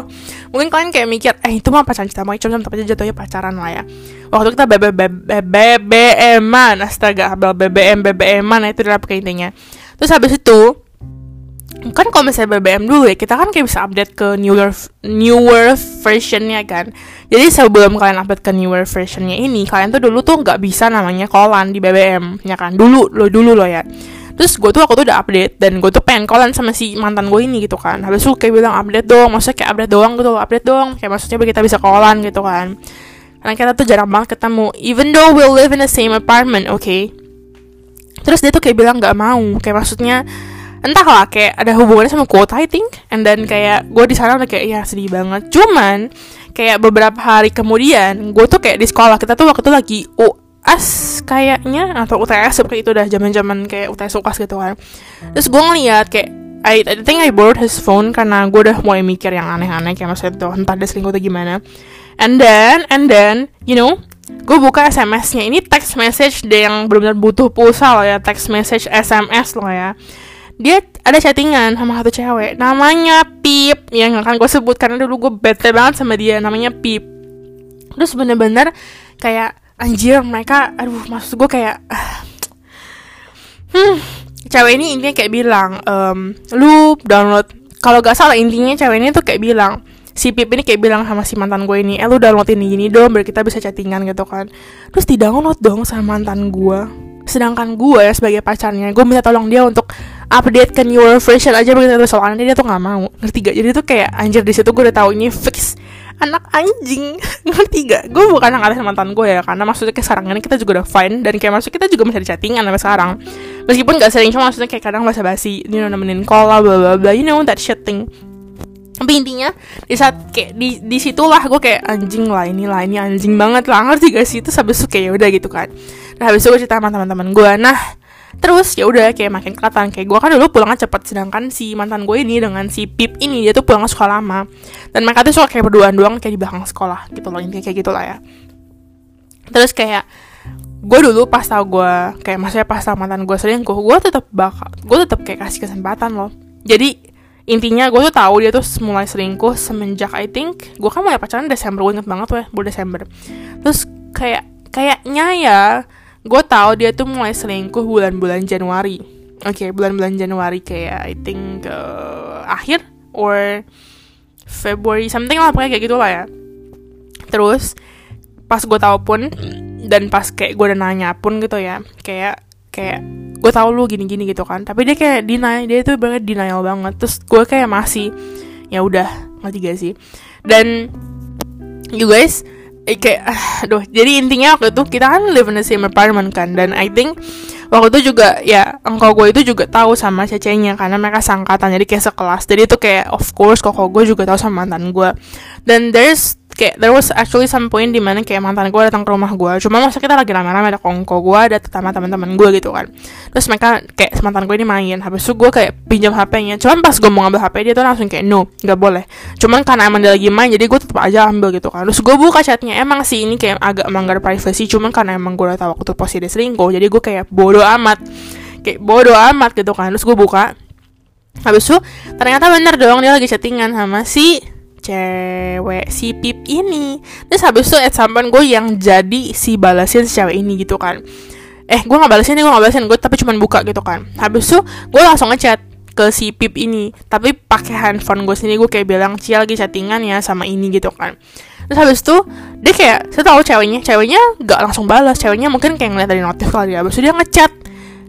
Mungkin kalian kayak mikir eh itu mah pacaran kita mau cuma tapi jatuhnya pacaran lah ya. Waktu kita BBM-an astaga abel BBM BBM-an itu adalah intinya. Terus habis itu kan kalau misalnya BBM dulu ya kita kan kayak bisa update ke newer newer versionnya kan. Jadi sebelum kalian update ke newer versionnya ini kalian tuh dulu tuh nggak bisa namanya kolan di BBM ya kan? Dulu lo dulu lo ya. Terus gue tuh waktu itu udah update dan gue tuh pengen kolan sama si mantan gue ini gitu kan. Habis itu kayak bilang update dong maksudnya kayak update doang gitu update dong kayak maksudnya kita bisa kolan gitu kan. Karena kita tuh jarang banget ketemu even though we live in the same apartment oke okay? terus dia tuh kayak bilang nggak mau kayak maksudnya entahlah kayak ada hubungannya sama quota I think and then kayak gue di sana udah kayak ya sedih banget. Cuman kayak beberapa hari kemudian gue tuh kayak di sekolah kita tuh waktu itu lagi UAS kayaknya atau UTS seperti itu udah zaman zaman kayak UTS UAS gitu kan. Terus gue ngeliat kayak I, I think I borrowed his phone karena gue udah mulai mikir yang aneh-aneh kayak maksudnya tuh entah dia selingkuh atau gimana. And then and then you know gue buka SMS-nya ini text message deh yang benar-benar butuh pulsa loh ya text message SMS loh ya dia ada chattingan sama satu cewek. Namanya Pip. Yang akan gue sebut karena dulu gue bete banget sama dia. Namanya Pip. Terus bener-bener kayak anjir mereka aduh maksud gue kayak hmm cewek ini intinya kayak bilang um, lu download. Kalau gak salah intinya cewek ini tuh kayak bilang si Pip ini kayak bilang sama si mantan gue ini eh lu download ini gini dong biar kita bisa chattingan gitu kan. Terus di download dong sama mantan gue sedangkan gue ya sebagai pacarnya gue minta tolong dia untuk update ke your version aja begitu. Soalnya dia tuh nggak mau ngerti gak jadi tuh kayak anjir di situ gue udah tahu ini fix anak anjing. Ngerti gak gue bukan anak mantan gue ya karena maksudnya kayak sekarang ini kita juga udah fine dan kayak maksud kita juga masih ada chattingan sampai sekarang. Meskipun gak sering cuma maksudnya kayak kadang basa basi you know nemenin call bla bla bla you know that shit thing tapi intinya di saat kayak di di situlah gue kayak anjing lah ini lah ini anjing banget lah. Ngerti gak sih? Itu habis itu kayak ya udah gitu kan. Nah habis itu gue cerita sama teman-teman gue nah terus ya udah kayak makin kelihatan kayak gue kan dulu pulangnya cepet sedangkan si mantan gue ini dengan si Pip ini dia tuh pulang sekolah lama. Dan mereka tuh suka kayak berduaan doang kayak di belakang sekolah gitu loh intinya kayak gitulah ya. Terus kayak gue dulu pas tau gue kayak maksudnya pas tau mantan gue selingkuh gue tetap bakal gue tetap kayak kasih kesempatan loh. Jadi intinya gue tuh tahu dia tuh mulai selingkuh semenjak I think gue kan mulai pacaran Desember gue inget banget tuh ya bulan Desember. Terus kayak kayaknya ya gue tahu dia tuh mulai selingkuh bulan-bulan Januari. Oke okay, bulan-bulan Januari kayak I think uh, akhir or February something lah pokoknya kayak gitu lah ya. Terus pas gue tahu pun dan pas kayak gue udah nanya pun gitu ya kayak kayak gue tau lu gini-gini gitu kan. Tapi dia kayak deny dia itu banget denial banget. Terus gue kayak masih ya udah ngerti gak sih? Dan you guys eh, kayak aduh jadi intinya waktu itu kita kan live in the same apartment kan. Dan I think waktu itu juga ya engkau gue itu juga tahu sama cecenya karena mereka sangkatan jadi kayak sekelas. Jadi itu kayak of course kok gue juga tahu sama mantan gue dan there's kayak there was actually some point di mana kayak mantan gue datang ke rumah gue cuma masa kita lagi rame-rame ada kongko gue ada sama teman-teman gue gitu kan. Terus mereka kayak mantan gue ini main. Habis itu gue kayak pinjam hp-nya cuman pas gue mau ngambil hp dia tuh langsung kayak no nggak boleh. Cuman karena emang dia lagi main jadi gue tetap aja ambil gitu kan. Terus gue buka chatnya. Emang sih ini kayak agak melanggar privacy cuman karena emang gue udah tahu waktu posisi dia selingkuh jadi gue kayak bodoh amat. Kayak bodoh amat gitu kan. Terus gue buka. Habis itu ternyata bener dong dia lagi chattingan sama si cewek si Pip ini. Terus habis itu at some point gue yang jadi si balasin si cewek ini gitu kan. Eh gue nggak balasin gue nggak balasin gue tapi cuma buka gitu kan. Habis itu gue langsung ngechat ke si Pip ini. Tapi pakai handphone gue sendiri gue kayak bilang Cia lagi chattingan ya sama ini gitu kan. Terus habis itu dia kayak saya tahu ceweknya ceweknya nggak langsung balas ceweknya mungkin kayak ngeliat dari notif kali ya. Habis itu dia ngechat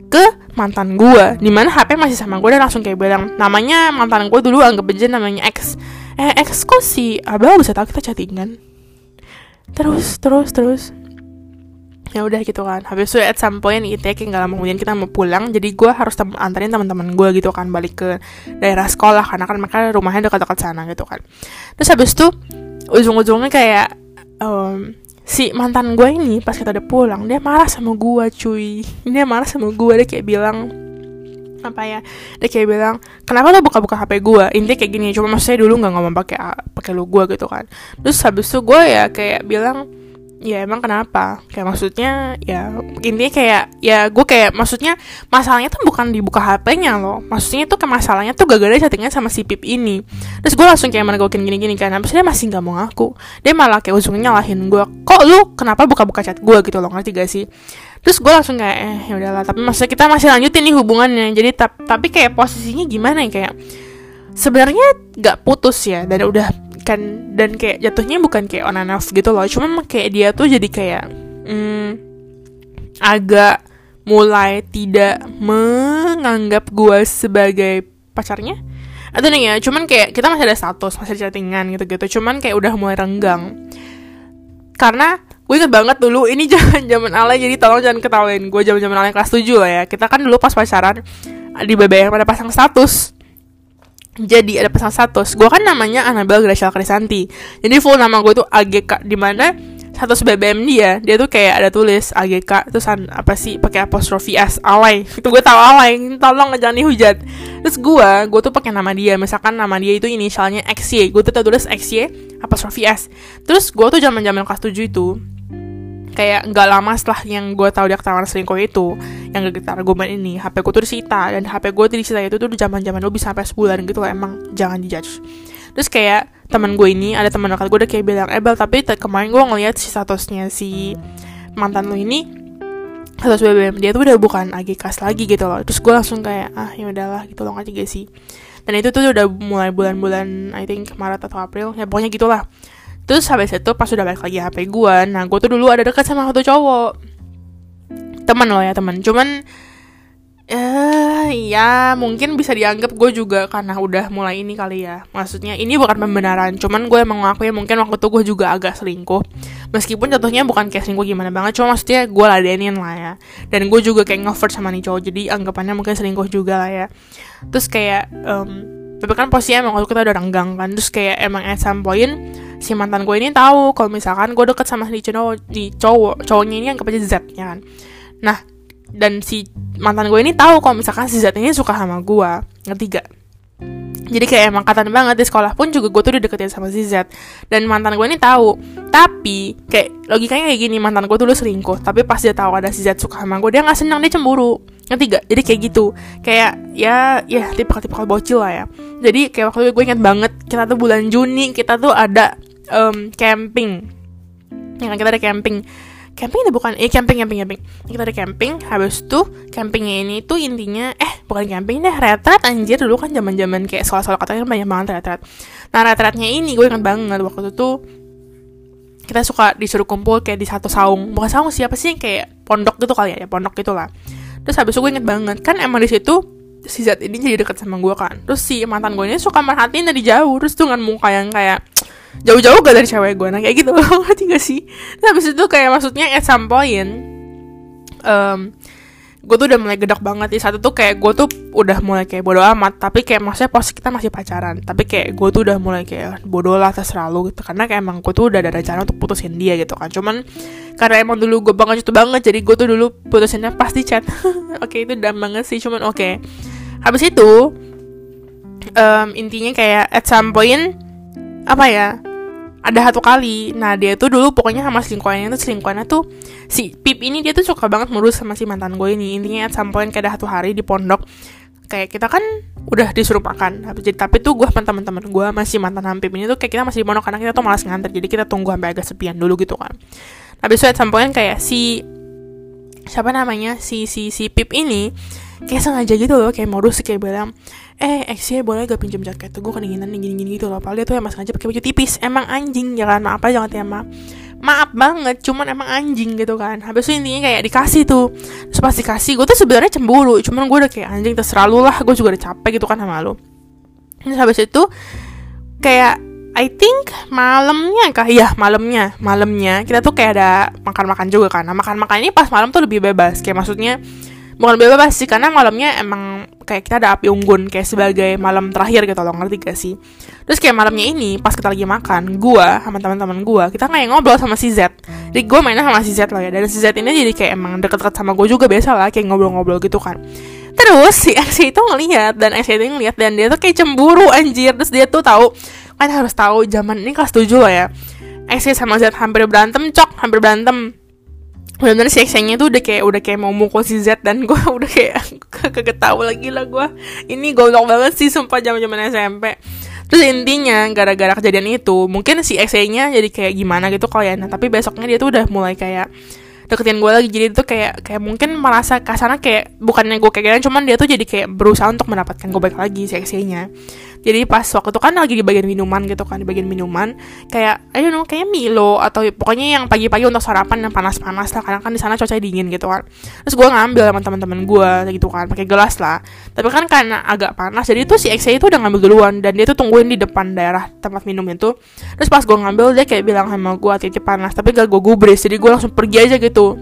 ke mantan gue di mana HP masih sama gue dan langsung kayak bilang namanya mantan gue dulu anggap aja namanya X eh ex kok si Abel bisa tahu kita chattingan? Terus terus terus. Ya udah gitu kan. Habis itu at some point itu kayak nggak lama kemudian kita mau pulang jadi gue harus tem anterin teman-teman gue gitu kan balik ke daerah sekolah karena kan mereka rumahnya dekat-dekat sana gitu kan. Terus habis itu ujung-ujungnya kayak um, si mantan gue ini pas kita udah pulang dia marah sama gue cuy. Dia marah sama gue dia kayak bilang apa ya. Dia kayak bilang kenapa lo buka-buka HP gue intinya kayak gini cuma maksudnya dulu nggak ngomong pakai pakai lu gue gitu kan. Terus habis itu gue ya kayak bilang ya emang kenapa? Kayak maksudnya ya intinya kayak ya gue kayak maksudnya masalahnya tuh bukan dibuka HP-nya maksudnya tuh ke masalahnya tuh gak gara chattingnya sama si Pip ini. Terus gue langsung kayak mana gini-gini kan habis dia masih nggak mau ngaku. Dia malah kayak ujungnya nyalahin gue kok lu kenapa buka-buka chat gue gitu loh ngerti gak sih terus gue langsung kayak eh ya udahlah. Tapi maksudnya kita masih lanjutin nih hubungannya. Jadi tap, tapi kayak posisinya gimana ya? Kayak sebenarnya nggak putus ya dan udah kan dan kayak jatuhnya bukan kayak on and off gitu loh. Cuma kayak dia tuh jadi kayak hmm, agak mulai tidak menganggap gue sebagai pacarnya. Atau nih ya cuman kayak kita masih ada status masih chattingan gitu gitu cuman kayak udah mulai renggang. Karena gue inget banget dulu ini zaman zaman alay jadi tolong jangan ketawain gue zaman zaman alay kelas 7 lah ya. Kita kan dulu pas pacaran di BBM ada pasang status. Jadi ada pasang status. Gue kan namanya Anabel Gracia Krisanti jadi full nama gue tuh AGK di mana status BBM dia dia tuh kayak ada tulis AGK terus apa sih pakai apostrofi S alay. Itu gue tahu alay tolong jangan dihujat. Terus gue gue tuh pakai nama dia. Misalkan nama dia itu inisialnya XY gue tuh tulis XY apostrofi S terus gue tuh zaman zaman kelas 7 itu kayak nggak lama setelah yang gue tahu dia ketahuan selingkuh itu yang gak kita argumen ini HP gue tuh disita dan HP gue tuh disita itu tuh zaman zaman lo bisa sampai sebulan gitu lah emang jangan dijudge. Terus kayak teman gue ini ada teman dekat gue udah kayak bilang Ebel eh, tapi kemarin gue ngeliat si statusnya si mantan lo ini status BBM dia tuh udah bukan lagi kas lagi gitu loh. Terus gue langsung kayak ah ya udahlah gitu loh juga sih? Dan itu tuh udah mulai bulan-bulan I think Maret atau April ya pokoknya gitulah terus habis itu pas udah balik lagi HP gue nah gue tuh dulu ada dekat sama satu cowok teman loh ya teman cuman Eh, ya mungkin bisa dianggap gue juga karena udah mulai ini kali ya. Maksudnya ini bukan pembenaran, cuman gue emang ya mungkin waktu itu gue juga agak selingkuh. Meskipun contohnya bukan kayak selingkuh gimana banget, cuma maksudnya gue ladenin lah ya. Dan gue juga kayak ngover sama nih cowok, jadi anggapannya mungkin selingkuh juga lah ya. Terus kayak, um, tapi kan posisinya emang waktu kita udah renggang kan, terus kayak emang at some point si mantan gue ini tahu kalau misalkan gue deket sama si cowok, di cowok, cowoknya ini yang aja Z ya kan. Nah, dan si mantan gue ini tahu kalau misalkan si Z ini suka sama gue ngerti gak? Jadi kayak emang katan banget di sekolah pun juga gue tuh udah deketin sama si Z. Dan mantan gue ini tahu. Tapi kayak logikanya kayak gini mantan gue dulu selingkuh tapi pas dia tahu ada si Z suka sama gue dia nggak senang dia cemburu. Ngerti gak? Jadi kayak gitu. Kayak ya ya tipe tipe bocil lah ya. Jadi kayak waktu itu gue inget banget kita tuh bulan Juni kita tuh ada um, camping. Yang kita ada camping. Camping itu bukan eh camping camping camping. Kita ada camping habis tuh campingnya ini tuh intinya eh bukan camping deh retret anjir. Dulu kan zaman zaman kayak sekolah sekolah katanya banyak banget retret. Nah retretnya ini gue ingat banget waktu itu tuh kita suka disuruh kumpul kayak di satu saung. Bukan saung siapa sih kayak pondok gitu kali ya, ya pondok gitulah. Terus habis itu gue inget banget kan emang di situ si Zat ini jadi deket sama gue kan. Terus si mantan gue ini suka merhatiin dari jauh terus tuh dengan muka yang kayak jauh-jauh gak dari cewek gue nah kayak gitu. Ngerti gak sih? Nah, habis itu kayak maksudnya at some point um, gue tuh udah mulai gedok banget. Di satu tuh kayak gue tuh udah mulai kayak bodo amat. Tapi kayak maksudnya pos kita masih pacaran tapi kayak gue tuh udah mulai kayak bodo lah terserah lu gitu. Karena kayak emang gue tuh udah ada rencana untuk putusin dia gitu kan. Cuman karena emang dulu gue banget itu banget jadi gue tuh dulu putusinnya pasti chat. Oke okay, itu dam banget sih cuman oke. Okay. habis itu um, intinya kayak at some point apa ya ada satu kali. Nah dia tuh dulu pokoknya sama selingkuhannya tuh selingkuhannya tuh si Pip ini dia tuh suka banget ngurus sama si mantan gue ini. Intinya at some point kayak ada satu hari di pondok kayak kita kan udah disuruh makan. Jadi tapi tuh gue sama teman-teman gue masih mantan hampir ini tuh kayak kita masih di pondok karena kita tuh malas nganter. Jadi kita tunggu sampai agak sepian dulu gitu kan. Habis itu at some point kayak si siapa namanya? Si si si Pip ini kayak sengaja gitu loh kayak modus kayak bilang eh ya boleh gak pinjam jaket? Tuh gue kedinginan nih gini-gini gitu loh. Padahal dia tuh emang sengaja pakai baju tipis. Emang anjing jangan maaf aja jangan tema maaf banget cuman emang anjing gitu kan. Habis itu intinya kayak dikasih tuh. Terus pas dikasih gue tuh sebenarnya cemburu cuman gue udah kayak anjing terserah lu lah gue juga udah capek gitu kan sama lu. Terus habis itu kayak I think malamnya kah? Iya malamnya malamnya. Kita tuh kayak ada makan-makan juga kan. Nah makan-makan ini pas malam tuh lebih bebas. Kayak maksudnya bukan bebas sih karena malamnya emang kayak kita ada api unggun kayak sebagai malam terakhir gitu loh ngerti gak sih? Terus kayak malamnya ini pas kita lagi makan gua sama teman-teman gua kita kayak ngobrol sama si Z. Jadi gua mainnya sama si Z loh ya dan si Z ini jadi kayak emang deket-deket sama gua juga biasa lah kayak ngobrol-ngobrol gitu kan. Terus si X itu ngelihat dan X itu ngelihat dan dia tuh kayak cemburu anjir. Terus dia tuh tahu kan harus tahu zaman ini kelas 7 lah ya. X sama Z hampir berantem cok hampir berantem benar-benar si nya tuh udah kayak udah kayak mau mukul si Z dan gue udah kayak kagak tahu lagi lah gue ini goblok banget sih sumpah zaman zaman SMP terus intinya gara-gara kejadian itu mungkin si nya jadi kayak gimana gitu kalau ya. Nah, tapi besoknya dia tuh udah mulai kayak deketin gue lagi. Jadi itu kayak kayak mungkin merasa kasarnya kayak bukannya gue kayak cuman dia tuh jadi kayak berusaha untuk mendapatkan gue baik lagi si nya jadi pas waktu itu kan lagi di bagian minuman gitu kan di bagian minuman. Kayak I don't know kayak Milo atau pokoknya yang pagi-pagi untuk sarapan yang panas-panas lah karena kan di sana cuaca dingin gitu kan. Terus gue ngambil sama teman-teman gue gitu kan pakai gelas lah. Tapi kan karena agak panas jadi itu si XC itu udah ngambil duluan dan dia tuh tungguin di depan daerah tempat minum itu. Terus pas gue ngambil dia kayak bilang sama gue titik panas tapi gak gue gubris jadi gue langsung pergi aja gitu.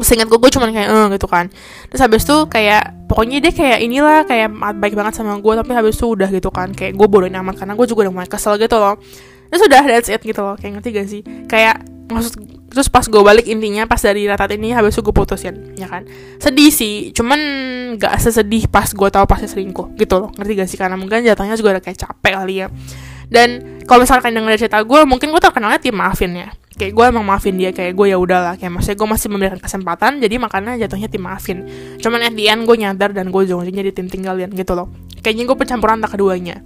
Seingat gue gue cuman kayak eh gitu kan. Terus habis itu kayak pokoknya dia kayak inilah kayak baik banget sama gue tapi habis itu udah gitu kan kayak gue bodohin amat karena gue juga udah mulai kesel gitu loh. Terus udah that's it gitu loh kayak ngerti gak sih? Kayak maksud terus pas gue balik intinya pas dari ratat ini habis itu gue putusin ya kan? Sedih sih cuman gak sesedih pas gue tahu pasti selingkuh gitu loh ngerti gak sih? Karena mungkin jatuhnya juga udah kayak capek kali ya. Dan kalau misalkan denger cerita gue mungkin gue terkenalnya tim maafin ya kayak gue emang maafin dia kayak gue ya udahlah kayak maksudnya gue masih memberikan kesempatan jadi makanya jatuhnya tim maafin cuman at the end gue nyadar dan gue ujung-ujungnya jadi tim tinggalin gitu loh kayaknya gue pencampuran tak keduanya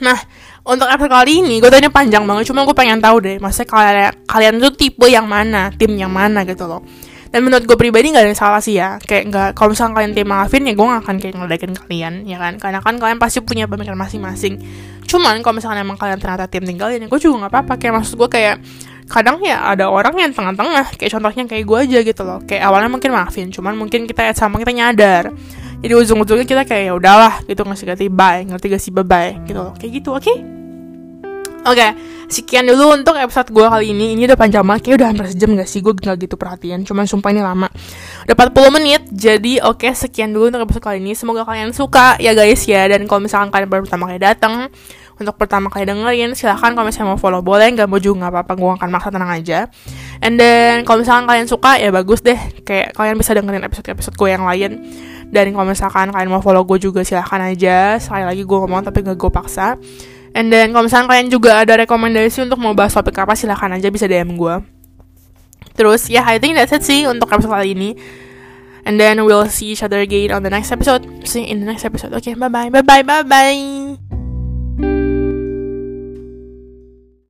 Nah, untuk episode kali ini, gue ini panjang banget, cuma gue pengen tahu deh, maksudnya kalian kalian tuh tipe yang mana, tim yang mana gitu loh. Dan menurut gue pribadi gak ada yang salah sih ya, kayak nggak kalau misalnya kalian tim maafin ya gue gak akan kayak ngeledekin kalian, ya kan? Karena kan kalian pasti punya pemikiran masing-masing. Cuman kalau misalnya emang kalian ternyata tim tinggalin, ya gue juga nggak apa-apa. Kayak maksud gue kayak kadang ya ada orang yang tengah-tengah kayak contohnya kayak gue aja gitu loh kayak awalnya mungkin maafin cuman mungkin kita sama kita nyadar jadi ujung-ujungnya kita kayak ya udahlah gitu ngasih ganti bye ngerti gak sih bye bye gitu loh kayak gitu oke okay? Oke, okay, sekian dulu untuk episode gue kali ini. Ini udah panjang banget, kayak udah hampir sejam gak sih? Gue gak gitu perhatian, cuman sumpah ini lama. Udah 40 menit, jadi oke okay, sekian dulu untuk episode kali ini. Semoga kalian suka ya guys ya. Dan kalau misalkan kalian baru pertama kali datang, untuk pertama kali dengerin silahkan kalau misalnya mau follow boleh. Nggak mau juga nggak apa-apa. Gue akan maksa tenang aja. And then kalau misalkan kalian suka ya bagus deh. Kayak kalian bisa dengerin episode-episode gue yang lain. Dan kalau misalkan kalian mau follow gue juga silahkan aja. Sekali lagi gue ngomong tapi gak gue paksa. And then kalau misalkan kalian juga ada rekomendasi untuk mau bahas topik apa silahkan aja bisa DM gue terus ya yeah, I think that's it sih untuk episode kali ini. And then we'll see each other again on the next episode. See you in the next episode. Okay bye bye bye bye bye bye